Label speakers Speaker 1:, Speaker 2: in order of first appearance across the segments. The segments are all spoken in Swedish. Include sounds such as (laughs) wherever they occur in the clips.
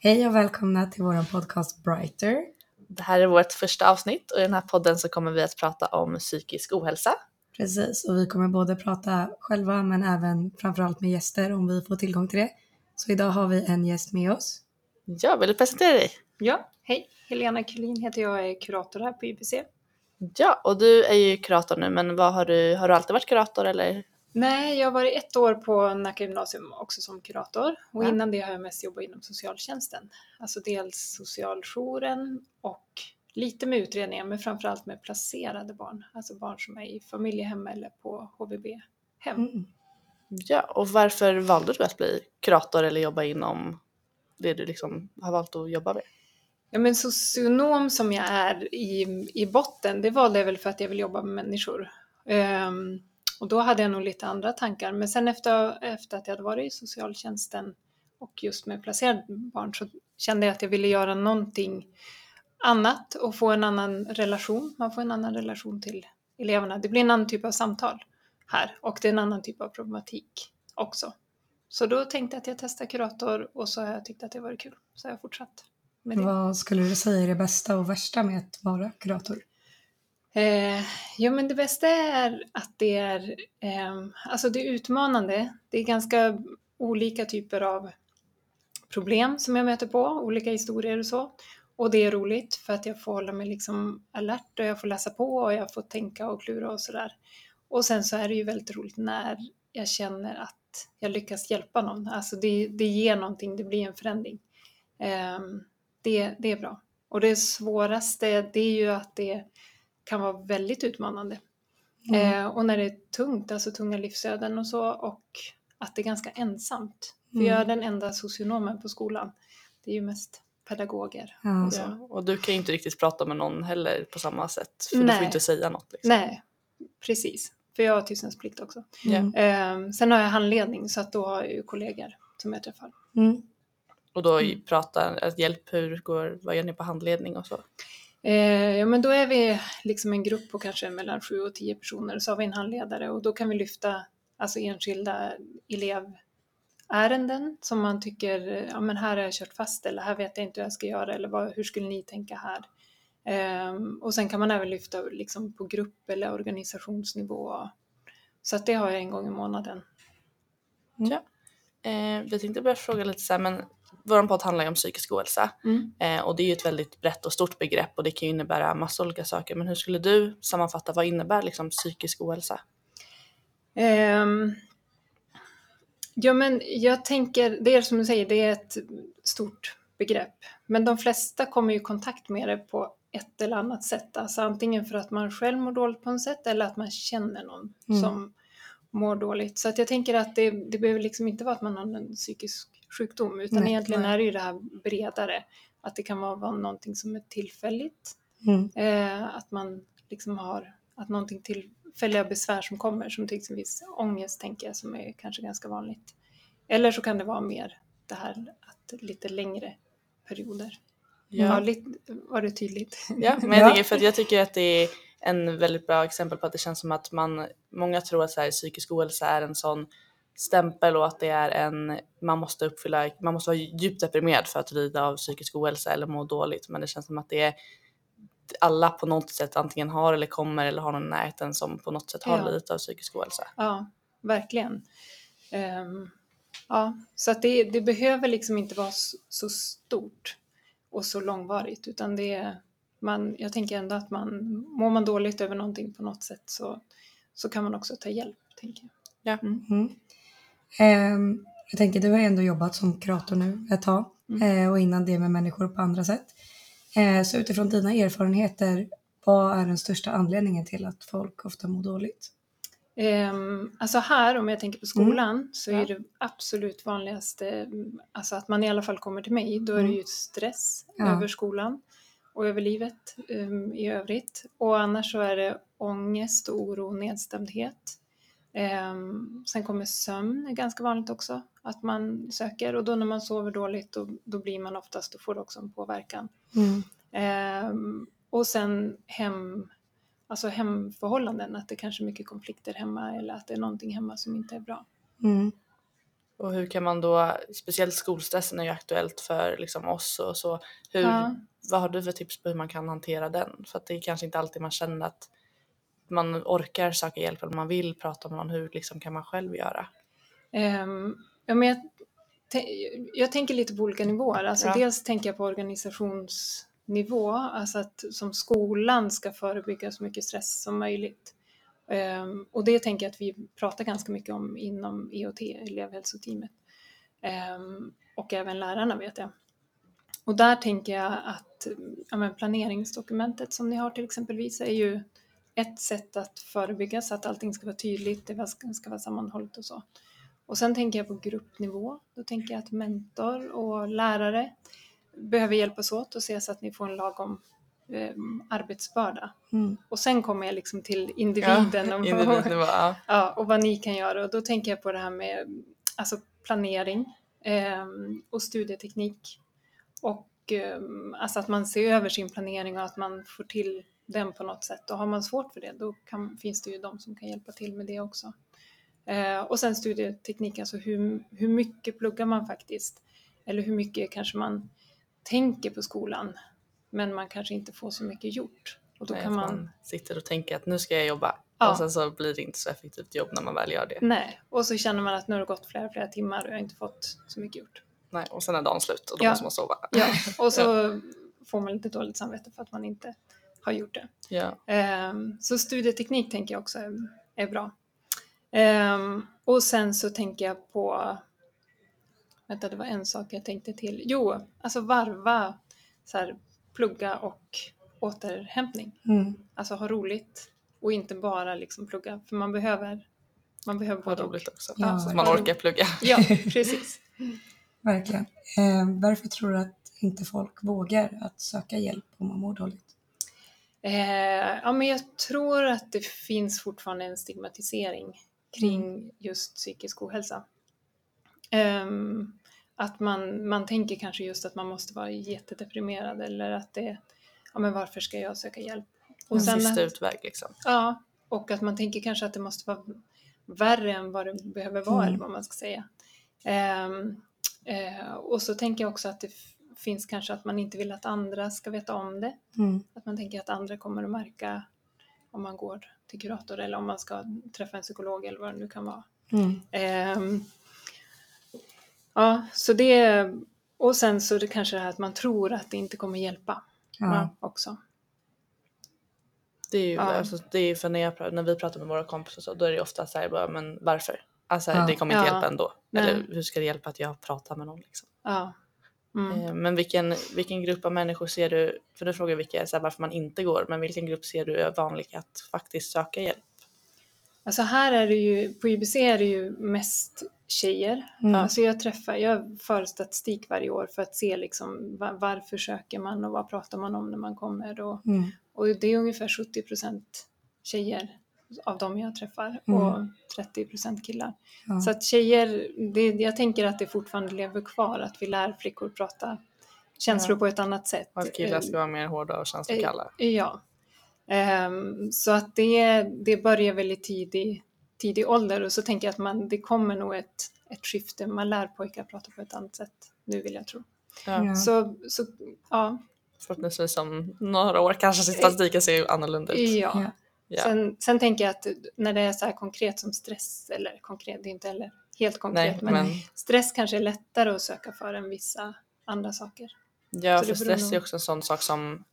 Speaker 1: Hej och välkomna till vår podcast Brighter.
Speaker 2: Det här är vårt första avsnitt och i den här podden så kommer vi att prata om psykisk ohälsa.
Speaker 1: Precis, och vi kommer både prata själva men även framförallt med gäster om vi får tillgång till det. Så idag har vi en gäst med oss.
Speaker 2: Ja, vill du presentera dig?
Speaker 3: Ja, hej! Helena Kulin heter jag och är kurator här på IBC.
Speaker 2: Ja, och du är ju kurator nu, men vad har, du, har du alltid varit kurator eller?
Speaker 3: Nej, jag har varit ett år på Nacka gymnasium också som kurator och
Speaker 2: Ja.
Speaker 3: innan det har jag mest jobbat inom socialtjänsten. Alltså dels socialjouren och lite med utredningar men framförallt med placerade barn, alltså barn som är i familjehem eller på HVB-hem.
Speaker 1: Mm.
Speaker 2: Ja, och varför valde du att bli kurator eller jobba inom det du liksom har valt att jobba med?
Speaker 3: Ja men socionom som jag är i, i botten, det valde jag väl för att jag vill jobba med människor. Ehm, och då hade jag nog lite andra tankar. Men sen efter, efter att jag hade varit i socialtjänsten och just med placerade barn så kände jag att jag ville göra någonting annat och få en annan relation. Man får en annan relation till eleverna. Det blir en annan typ av samtal här och det är en annan typ av problematik också. Så då tänkte jag att jag testar kurator och så har jag tyckt att det varit kul. Så har jag fortsatt med det.
Speaker 1: Vad skulle du säga är det bästa och värsta med att vara kurator?
Speaker 3: Eh, ja men det bästa är att det är, eh, alltså det är utmanande. Det är ganska olika typer av problem som jag möter på, olika historier och så. Och det är roligt för att jag får hålla mig liksom alert och jag får läsa på och jag får tänka och klura och sådär. Och sen så är det ju väldigt roligt när jag känner att jag lyckas hjälpa någon. Alltså det, det ger någonting, det blir en förändring. Eh, det, det är bra. Och det svåraste det är ju att det kan vara väldigt utmanande.
Speaker 1: Mm.
Speaker 3: Eh, och när det är tungt, alltså tunga livsöden och så och att det är ganska ensamt. För
Speaker 1: Mm.
Speaker 3: jag är den enda socionomen på skolan. Det är ju mest pedagoger.
Speaker 1: Ja,
Speaker 3: och så.
Speaker 2: Ja, och du kan ju inte riktigt prata med någon heller på samma sätt, för du
Speaker 3: Nej.
Speaker 2: får inte säga något. Liksom.
Speaker 3: Nej, precis. För jag har tystnadsplikt också.
Speaker 1: Mm.
Speaker 3: Eh, sen har jag handledning så att då har jag ju kollegor som jag träffar.
Speaker 1: Mm.
Speaker 2: Och då
Speaker 3: Mm.
Speaker 2: prata, att hjälp, hur går, vad gör ni på handledning och så?
Speaker 3: Eh, ja men då är vi liksom en grupp på kanske mellan sju och tio personer och så har vi en handledare och då kan vi lyfta alltså enskilda elevärenden som man tycker, eh, ja men här har jag kört fast eller här vet jag inte hur jag ska göra eller vad, hur skulle ni tänka här? Eh, och sen kan man även lyfta liksom på grupp eller organisationsnivå. Så att det har jag en gång i månaden.
Speaker 2: Eh, vi tänkte börja fråga lite så här, men vår podd handlar ju om psykisk ohälsa.
Speaker 3: Mm.
Speaker 2: Eh, och det är ju ett väldigt brett och stort begrepp och det kan ju innebära massa olika saker. Men hur skulle du sammanfatta, vad innebär liksom psykisk ohälsa?
Speaker 3: Ehm, ja men jag tänker, det är som du säger, det är ett stort begrepp. Men de flesta kommer ju i kontakt med det på ett eller annat sätt. Alltså antingen för att man själv mår dåligt på något sätt eller att man känner någon
Speaker 1: Mm.
Speaker 3: som mår dåligt. Så att jag tänker att det, det behöver liksom inte vara att man har en psykisk sjukdom utan
Speaker 1: Nej,
Speaker 3: egentligen
Speaker 1: nej.
Speaker 3: är det ju det här bredare. Att det kan vara, vara någonting som är tillfälligt
Speaker 1: Mm.
Speaker 3: Eh, att man liksom har att någonting tillfälliga besvär som kommer, som till exempel ångest tänker jag som är kanske ganska vanligt. Eller så kan det vara mer det här att lite längre perioder. Ja, lite, var det tydligt?
Speaker 2: Ja, men (laughs)
Speaker 1: Ja.
Speaker 2: För att jag tycker att det är en väldigt bra exempel på att det känns som att man, många tror att så här, psykisk ohälsa är en sån stämpel och att det är en, man måste uppfylla, man måste vara djupt deprimerad för att lida av psykisk ohälsa eller må dåligt. Men det känns som att det är alla på något sätt antingen har eller kommer eller har någon i närheten som på något sätt har
Speaker 3: Ja.
Speaker 2: lidit av psykisk ohälsa.
Speaker 3: Ja, verkligen. Ehm, ja, så att det, det behöver liksom inte vara så, så stort och så långvarigt utan det är, man, jag tänker ändå att man, mår man dåligt över någonting på något sätt så, så kan man också ta hjälp, tänker jag.
Speaker 1: Mm. Ehm, jag tänker, du har ändå jobbat som kurator nu ett tag
Speaker 3: Mm.
Speaker 1: eh, och innan det med människor på andra sätt. Eh, så utifrån dina erfarenheter, vad är den största anledningen till att folk ofta mår dåligt?
Speaker 3: Ehm, alltså här, om jag tänker på skolan, så
Speaker 2: Ja.
Speaker 3: är det absolut vanligaste, mm, alltså att man i alla fall kommer till mig, då är det
Speaker 1: Mm.
Speaker 3: ju stress
Speaker 1: Ja.
Speaker 3: över skolan och över livet ehm, i övrigt. Och annars så är det ångest oro nedstämdhet. Ehm, sen kommer sömn, är ganska vanligt också, att man söker och då när man sover dåligt då, då blir man oftast, då får det också en påverkan.
Speaker 1: Mm.
Speaker 3: Ehm, och sen hem, alltså hemförhållanden, att det kanske är mycket konflikter hemma eller att det är någonting hemma som inte är bra.
Speaker 1: Mm.
Speaker 2: Och hur kan man då, speciellt skolstressen är ju aktuellt för liksom oss och så, hur,
Speaker 3: Ja.
Speaker 2: vad har du för tips på hur man kan hantera den? För att det är kanske inte alltid man känner att man orkar söka hjälp eller man vill prata med någon, hur liksom kan man själv göra?
Speaker 3: Ehm, ja, men jag, jag tänker lite på olika nivåer. Alltså
Speaker 2: Ja.
Speaker 3: Dels tänker jag på organisationsnivå, alltså att som skolan ska förebygga så mycket stress som möjligt. Ehm, och det tänker jag att vi pratar ganska mycket om inom EOT, elevhälsoteamet. Ehm, och även lärarna vet jag. Och där tänker jag att ja, men planeringsdokumentet som ni har till exempelvis är ju ett sätt att förebygga så att allting ska vara tydligt, det ska, ska vara sammanhållet och så. Och sen tänker jag på gruppnivå. Då tänker jag att mentor och lärare behöver hjälpas åt och se så att ni får en lagom eh, arbetsbörda.
Speaker 1: Mm.
Speaker 3: Och sen kommer jag liksom till individen och, (laughs)
Speaker 2: individnivå, ja.
Speaker 3: ja, och vad ni kan göra. Och då tänker jag på det här med alltså planering eh, och studieteknik. Och eh, alltså att man ser över sin planering och att man får till den på något sätt. Och har man svårt för det då kan, finns det ju de som kan hjälpa till med det också. Eh, och sen studieteknik, alltså hur, hur mycket pluggar man faktiskt? Eller hur mycket kanske man tänker på skolan men man kanske inte får så mycket gjort. Och då
Speaker 2: Nej,
Speaker 3: kan
Speaker 2: att
Speaker 3: man...
Speaker 2: sitter och tänker att nu ska jag jobba
Speaker 3: Ja.
Speaker 2: och sen så blir det inte så effektivt jobb när man väl gör det.
Speaker 3: Nej, och så känner man att nu har det gått flera, flera timmar och jag har inte fått så mycket gjort.
Speaker 2: Nej, och sen är dagen slut och då
Speaker 3: Ja.
Speaker 2: måste man sova.
Speaker 3: Ja, (laughs) och så får man lite dåligt samvete för att man inte har gjort det.
Speaker 2: Ja.
Speaker 3: Ehm, Så studieteknik tänker jag också är, är bra. Ehm, Och sen så tänker jag på, vänta det var en sak jag tänkte till. Jo, alltså varva så här, plugga och återhämtning.
Speaker 1: Mm.
Speaker 3: Alltså ha roligt och inte bara liksom plugga för man behöver man behöver både och.
Speaker 2: roligt också.
Speaker 1: Ja,
Speaker 2: så att man orkar plugga.
Speaker 3: Ja, (laughs) precis.
Speaker 1: Verkligen. Eh, varför tror du att inte folk vågar att söka hjälp om man mår dåligt?
Speaker 3: Eh, ja, men jag tror att det finns fortfarande en stigmatisering kring just psykisk ohälsa. Ehm, att man, man tänker kanske just att man måste vara jättedeprimerad eller att det, ja men varför ska jag söka hjälp? Och
Speaker 2: En
Speaker 3: sen,
Speaker 2: sista utväg liksom.
Speaker 3: ja, och att man tänker kanske att det måste vara värre än vad det behöver vara
Speaker 1: Mm.
Speaker 3: eller vad man ska säga. Ehm, eh, och så tänker jag också att det finns kanske att man inte vill att andra ska veta om det.
Speaker 1: Mm.
Speaker 3: Att man tänker att andra kommer att märka om man går till kurator eller om man ska träffa en psykolog eller vad det nu kan vara.
Speaker 1: Mm.
Speaker 3: Ehm, ja, så det och sen så det kanske det här att man tror att det inte kommer hjälpa
Speaker 1: Ja.
Speaker 3: också.
Speaker 2: Det är ju,
Speaker 3: Ja.
Speaker 2: alltså, det är för när, jag, pratar- när vi pratar med våra kompisar så då är det ofta så här bara, men varför? Alltså
Speaker 1: Ja.
Speaker 2: det kommer inte
Speaker 3: Ja.
Speaker 2: hjälpa ändå.
Speaker 3: Nej.
Speaker 2: Eller hur ska det hjälpa att jag pratar med någon liksom?
Speaker 3: Ja. Mm.
Speaker 2: Eh, Men vilken, vilken grupp av människor ser du, för du frågar vilka, så här, varför man inte går, men vilken grupp ser du är vanlig att faktiskt söka hjälp?
Speaker 3: Alltså här är det ju, på IBC är det ju mest tjejer.
Speaker 1: Mm.
Speaker 3: Alltså jag träffar, jag för statistik varje år för att se liksom va- varför söker man och vad pratar man om när man kommer och
Speaker 1: Mm.
Speaker 3: Och det är ungefär 70 procent tjejer av dem jag träffar
Speaker 1: Mm.
Speaker 3: och 30 procent killar.
Speaker 1: Ja.
Speaker 3: Så att tjejer, det, jag tänker att det fortfarande lever kvar, att vi lär flickor prata känslor
Speaker 2: Ja.
Speaker 3: på ett annat sätt.
Speaker 2: Och att killar ska vara mer hårda och känslokalla?
Speaker 3: Eh, Ja. Ehm, så att det, det börjar väl i tidig, ålder och så tänker jag att man, det kommer nog ett, ett skifte. Man lär pojkar prata på ett annat sätt nu vill jag tro.
Speaker 2: Ja.
Speaker 1: Ja.
Speaker 3: Så, så ja,
Speaker 2: Förhoppningsvis om några år kanske statistiken ser annorlunda ut.
Speaker 3: ja.
Speaker 1: Ja.
Speaker 3: Sen, sen tänker jag att när det är så här konkret som stress, eller konkret, det är inte heller helt konkret,
Speaker 2: Nej,
Speaker 3: men,
Speaker 2: men
Speaker 3: stress kanske är lättare att söka för än vissa andra saker.
Speaker 2: ja,
Speaker 3: så
Speaker 2: för stress
Speaker 3: nog-
Speaker 2: är också en sån sak som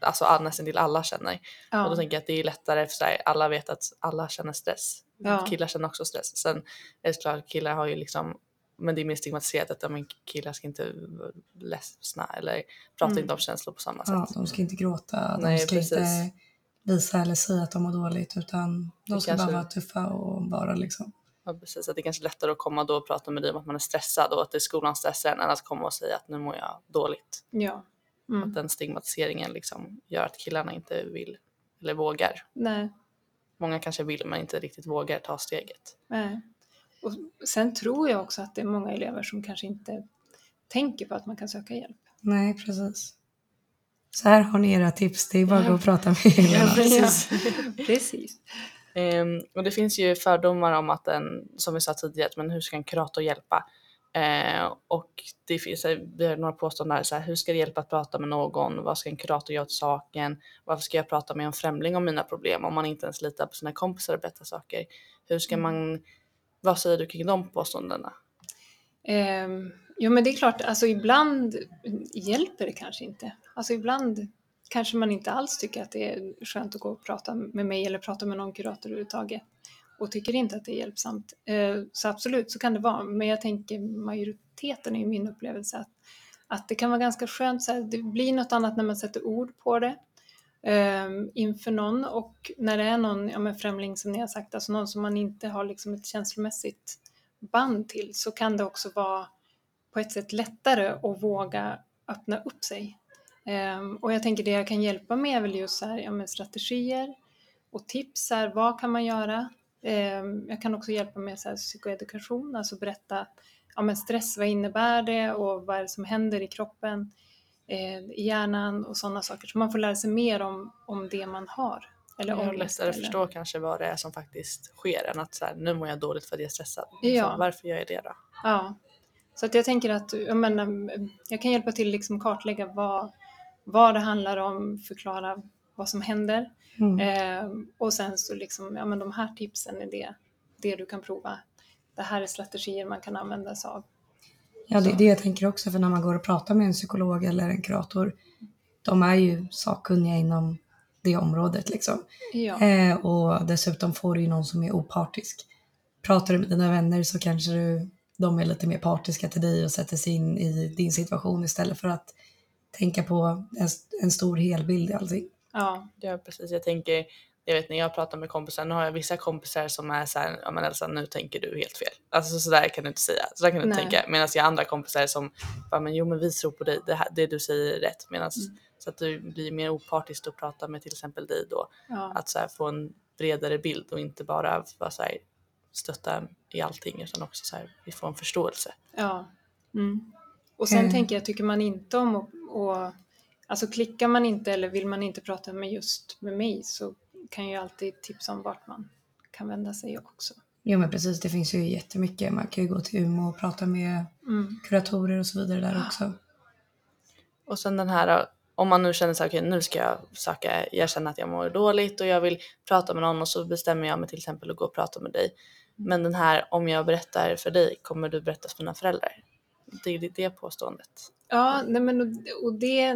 Speaker 2: alltså, all- nästan till alla känner. Och då
Speaker 3: Ja,
Speaker 2: tänker jag att det är lättare för sig, alla vet att alla känner stress.
Speaker 3: Ja.
Speaker 2: Killar känner också stress. Sen är det klart, killar har ju liksom, men det är mer stigmatiserat att ja, men killar ska inte vara ledsna eller prata
Speaker 3: Mm.
Speaker 2: inte om känslor på samma
Speaker 1: Ja,
Speaker 2: sätt.
Speaker 1: de ska inte gråta, de
Speaker 2: Nej,
Speaker 1: ska
Speaker 2: precis.
Speaker 1: inte visa eller säga att de mår dåligt utan de
Speaker 2: Det
Speaker 1: ska
Speaker 2: kanske-
Speaker 1: bara vara tuffa och vara liksom.
Speaker 2: Ja, precis, att det är kanske lättare att komma då och prata med dig om att man är stressad och att det är skolans stressar än att komma och säga att nu mår jag dåligt.
Speaker 3: ja. Mm.
Speaker 2: Att den stigmatiseringen liksom gör att killarna inte vill eller vågar.
Speaker 3: Nej,
Speaker 2: Många kanske vill men inte riktigt vågar ta steget.
Speaker 3: nej. Och sen tror jag också att det är många elever som kanske inte tänker på att man kan söka hjälp.
Speaker 1: Nej, precis. Så här har ni era tips, det är bara att gå
Speaker 3: Ja.
Speaker 1: och prata med Helena.
Speaker 3: precis. (laughs) precis.
Speaker 2: Ehm, och det finns ju fördomar om att en, som vi sa tidigare, men hur ska en kurator hjälpa? Eh, och det finns, vi har några påståenden här, så här, hur ska det hjälpa att prata med någon? Vad ska en kurator göra åt saken? Varför ska jag prata med en främling om mina problem om man inte ens litar på sina kompisar och berättar saker? Hur ska
Speaker 3: Mm.
Speaker 2: man, vad säger du kring de påståendena?
Speaker 3: Um, jo men det är klart, alltså ibland hjälper det kanske inte. Alltså ibland kanske man inte alls tycker att det är skönt att gå och prata med mig eller prata med någon kurator överhuvudtaget och tycker inte att det är hjälpsamt. Eh, så absolut, så kan det vara. Men jag tänker majoriteten är ju min upplevelse att, att det kan vara ganska skönt, så här, det blir något annat när man sätter ord på det ehm, inför någon och när det är någon ja, men främling som ni har sagt, alltså någon som man inte har liksom ett känslomässigt band till så kan det också vara på ett sätt lättare att våga öppna upp sig. Ehm, och jag tänker det jag kan hjälpa med är väl just så här, ja, men strategier och tips. Så här, vad kan man göra? Ehm, jag kan också hjälpa med så här, psykoedukation, alltså berätta ja, men stress, vad innebär det och vad är det som händer i kroppen, eh, i hjärnan och sådana saker. Så man får lära sig mer om, om det man har. Eller
Speaker 2: har lättare att
Speaker 3: eller-
Speaker 2: förstå kanske vad det är som faktiskt sker än att så här, nu mår jag dåligt för att jag är stressad.
Speaker 3: Ja.
Speaker 2: Så varför gör jag det då?
Speaker 3: Ja, så att jag tänker att jag, menar, jag kan hjälpa till liksom kartlägga vad, vad det handlar om, förklara vad som händer
Speaker 1: Mm.
Speaker 3: eh, och sen så liksom, ja men de här tipsen är det, det du kan prova. Det här är strategier man kan använda sig av.
Speaker 1: Ja, det är det jag tänker också, för när man går och pratar med en psykolog eller en kurator, de är ju sakkunniga inom det området liksom.
Speaker 3: Ja,
Speaker 1: Eh, och dessutom får du ju någon som är opartisk. Pratar du med dina vänner så kanske du, de är lite mer partiska till dig och sätter sig in i din situation istället för att tänka på en, en stor helbild i allting.
Speaker 3: Ja,
Speaker 2: Ja precis, jag tänker, jag vet när jag pratar med kompisar, nu har jag vissa kompisar som är såhär, ja men Elsa nu tänker du helt fel. Alltså sådär kan du inte säga, sådär kan du inte tänka. Medan jag har andra kompisar som bara, men jo men vi tror på dig, det, här, det du säger är rätt. Medan,
Speaker 3: Mm.
Speaker 2: Så att du blir mer opartisk att prata med till exempel dig då.
Speaker 3: ja,
Speaker 2: Att så här, få en bredare bild och inte bara vara så här, stötta i allting utan också så här, vi får en förståelse.
Speaker 3: ja. Mm. Och sen
Speaker 1: Mm.
Speaker 3: tänker jag, tycker man inte om att, och, alltså klickar man inte eller vill man inte prata med just med mig så kan jag ju alltid tipsa om vart man kan vända sig också.
Speaker 1: Jo men precis, det finns ju jättemycket. Man kan ju gå till Umeå och prata med
Speaker 3: Mm.
Speaker 1: kuratorer och så vidare där också.
Speaker 2: Och sen den här, om man nu känner så här, okej nu ska jag söka, jag känner att jag mår dåligt och jag vill prata med någon och så bestämmer jag mig till exempel att gå och prata med dig. Men den här, om jag berättar för dig, kommer du berätta för dina föräldrar? Det är det, det påståendet.
Speaker 3: Ja, nej men och- och det,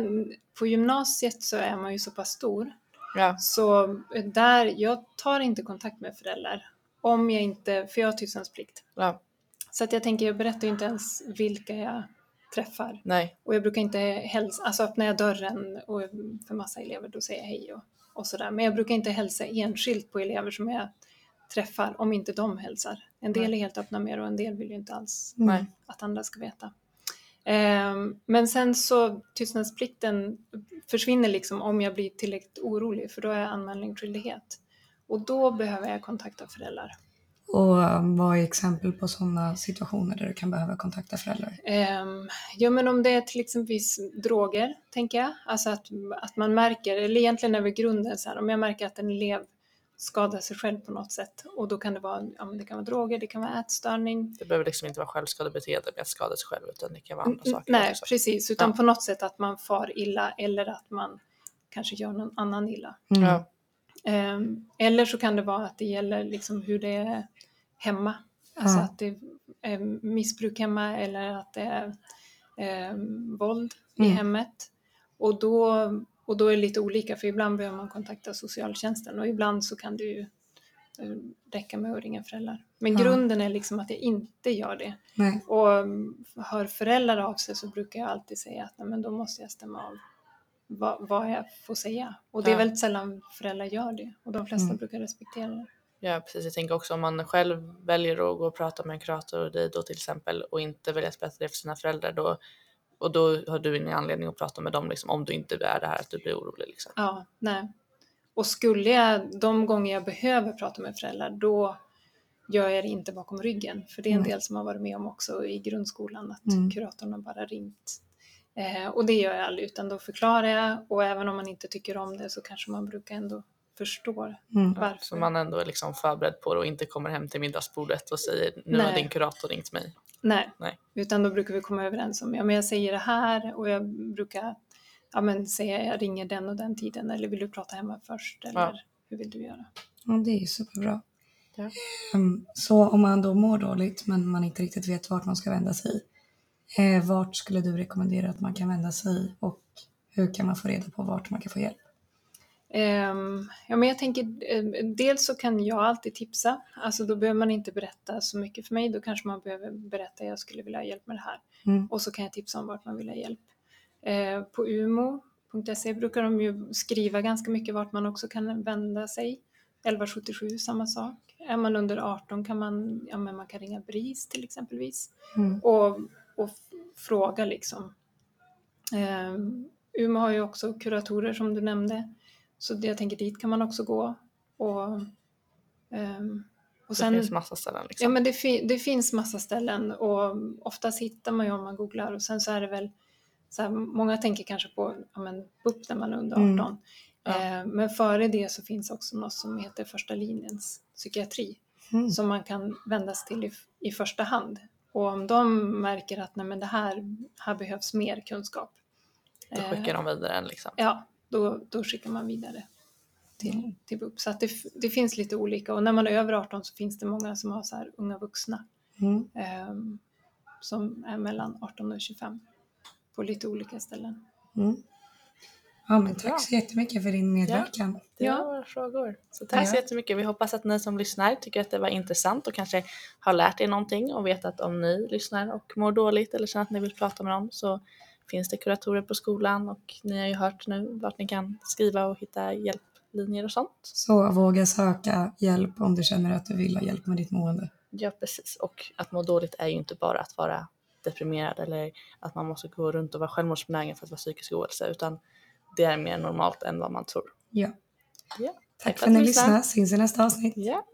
Speaker 3: på gymnasiet så är man ju så pass stor
Speaker 2: Ja,
Speaker 3: så där, jag tar inte kontakt med föräldrar om jag inte, för jag har tystnadsplikt.
Speaker 2: ja,
Speaker 3: Så att jag tänker, jag berättar ju inte ens vilka jag träffar.
Speaker 2: nej,
Speaker 3: Och jag brukar inte hälsa, alltså öppnar jag dörren och för massa elever då säger jag hej och, och sådär. Men jag brukar inte hälsa enskilt på elever som jag träffar om inte de hälsar. En del är helt öppna med det och en del vill ju inte alls
Speaker 1: Mm.
Speaker 3: att andra ska veta. Ehm, men sen så tystnadsplikten försvinner liksom om jag blir tillräckligt orolig för då är jag anmälningsskyldighet. Och då behöver jag kontakta föräldrar.
Speaker 1: Och um, vad är exempel på sådana situationer där du kan behöva kontakta föräldrar?
Speaker 3: Um, ja men om det är till exempel droger, tänker jag. Alltså att, att man märker, eller egentligen över grunden så här, om jag märker att en elev skadar sig själv på något sätt och då kan det vara, ja, men det kan vara droger, det kan vara ätstörning.
Speaker 2: Det behöver liksom inte vara självskadebeteende med att skada sig själv utan det kan vara andra
Speaker 3: Mm,
Speaker 2: saker
Speaker 3: Nej,
Speaker 2: också.
Speaker 3: precis, utan
Speaker 2: Ja.
Speaker 3: på något sätt att man far illa eller att man kanske gör någon annan illa.
Speaker 1: Mm.
Speaker 2: Ja,
Speaker 3: Ehm, eller så kan det vara att det gäller liksom hur det är hemma. Alltså
Speaker 1: Ja.
Speaker 3: att det är missbruk hemma eller att det är ehm, våld i
Speaker 1: Mm.
Speaker 3: hemmet. Och då, och då är det lite olika för ibland behöver man kontakta socialtjänsten och ibland så kan det ju eh, räcka med att ringa föräldrar. Men
Speaker 1: Ja.
Speaker 3: grunden är liksom att jag inte gör det.
Speaker 1: Nej.
Speaker 3: Och mm, hör föräldrar av sig så brukar jag alltid säga att nej, men då måste jag stämma av vad, vad jag får säga. Och det är
Speaker 2: Ja.
Speaker 3: väldigt sällan föräldrar gör det och de flesta
Speaker 1: Mm.
Speaker 3: brukar respektera det.
Speaker 2: ja, precis. Jag tänker också om man själv väljer att gå och prata med en kurator och dig då till exempel och inte väljer att berätta det för sina föräldrar då och då har du ingen anledning att prata med dem liksom, om du inte är det här att du blir orolig. Liksom.
Speaker 3: Ja, nej. Och skulle jag, de gånger jag behöver prata med föräldrar, då gör jag det inte bakom ryggen. För det är en
Speaker 1: Mm.
Speaker 3: del som har varit med om också i grundskolan, att
Speaker 1: Mm.
Speaker 3: kuratorn har bara ringt. Eh, och det gör jag aldrig, utan då förklarar jag och även om man inte tycker om det så kanske man brukar ändå förstår
Speaker 1: Mm.
Speaker 3: varför.
Speaker 2: Så man ändå är liksom förberedd på det och inte kommer hem till middagsbordet och säger nu har
Speaker 3: Nej.
Speaker 2: din kurator ringt mig.
Speaker 3: Nej.
Speaker 2: Nej.
Speaker 3: utan då brukar vi komma överens om, ja men jag säger det här och jag brukar ja, men säga jag ringer den och den tiden eller vill du prata hemma först eller
Speaker 2: Ja.
Speaker 3: hur vill du göra?
Speaker 1: Ja, det är ju superbra.
Speaker 2: Ja.
Speaker 1: Ehm, Så om man då mår dåligt men man inte riktigt vet vart man ska vända sig, eh, vart skulle du rekommendera att man kan vända sig och hur kan man få reda på vart man kan få hjälp?
Speaker 3: Ehm, ja, men jag tänker, eh, dels så kan jag alltid tipsa, alltså då behöver man inte berätta så mycket för mig, då kanske man behöver berätta jag skulle vilja ha hjälp med det här.
Speaker 1: Mm.
Speaker 3: Och så kan jag tipsa om vart man vill ha hjälp. Eh, på umo.se brukar de ju skriva ganska mycket vart man också kan vända sig. 1177 samma sak. Är man under 18 kan man, ja, men man kan ringa BRIS till exempelvis
Speaker 1: Mm.
Speaker 3: och, och fråga liksom. Eh, Umeå har ju också kuratorer som du nämnde. Så det, jag tänker dit kan man också gå. Och, ehm, och
Speaker 2: Det
Speaker 3: sen,
Speaker 2: finns massa ställen liksom.
Speaker 3: ja, men det, fi, det finns massa ställen och oftast hittar man ju om man googlar och sen så är det väl så här, många tänker kanske på ja, men, BUP när man är under 18.
Speaker 1: Mm.
Speaker 2: Ja.
Speaker 3: Eh, men före det så finns också något som heter första linjens psykiatri
Speaker 1: Mm.
Speaker 3: som man kan vända sig till i, i första hand. Och om de märker att nej, men det här, här behövs mer kunskap,
Speaker 2: Då skickar de vidare en liksom.
Speaker 3: ja, då, då skickar man vidare till,
Speaker 1: Mm.
Speaker 3: till BUP. Så att det, det finns lite olika och när man är över 18 så finns det många som har så här unga vuxna
Speaker 1: Mm.
Speaker 3: ehm, som är mellan 18 och 25 på lite olika ställen.
Speaker 1: Mm. Ja, men tack så jättemycket för din medverkan.
Speaker 2: Det
Speaker 3: Ja.
Speaker 2: var våra frågor. Så tack så
Speaker 1: Ja.
Speaker 2: jättemycket. Vi hoppas att ni som lyssnar tycker att det var intressant och kanske har lärt er någonting och vet att om ni lyssnar och mår dåligt eller känner att ni vill prata med dem så finns det kuratorer på skolan och ni har ju hört nu vart ni kan skriva och hitta hjälplinjer och sånt.
Speaker 1: Så våga söka hjälp om du känner att du vill ha hjälp med ditt mående.
Speaker 2: Ja, precis. Och att må dåligt är ju inte bara att vara deprimerad eller att man måste gå runt och vara självmordsbenägen för att vara psykisk ohälsa utan det är mer normalt än vad man tror.
Speaker 1: Ja.
Speaker 2: Ja.
Speaker 1: Tack
Speaker 2: för
Speaker 1: för
Speaker 2: att
Speaker 1: ni lyssnade. Syns i nästa avsnitt.
Speaker 2: Ja,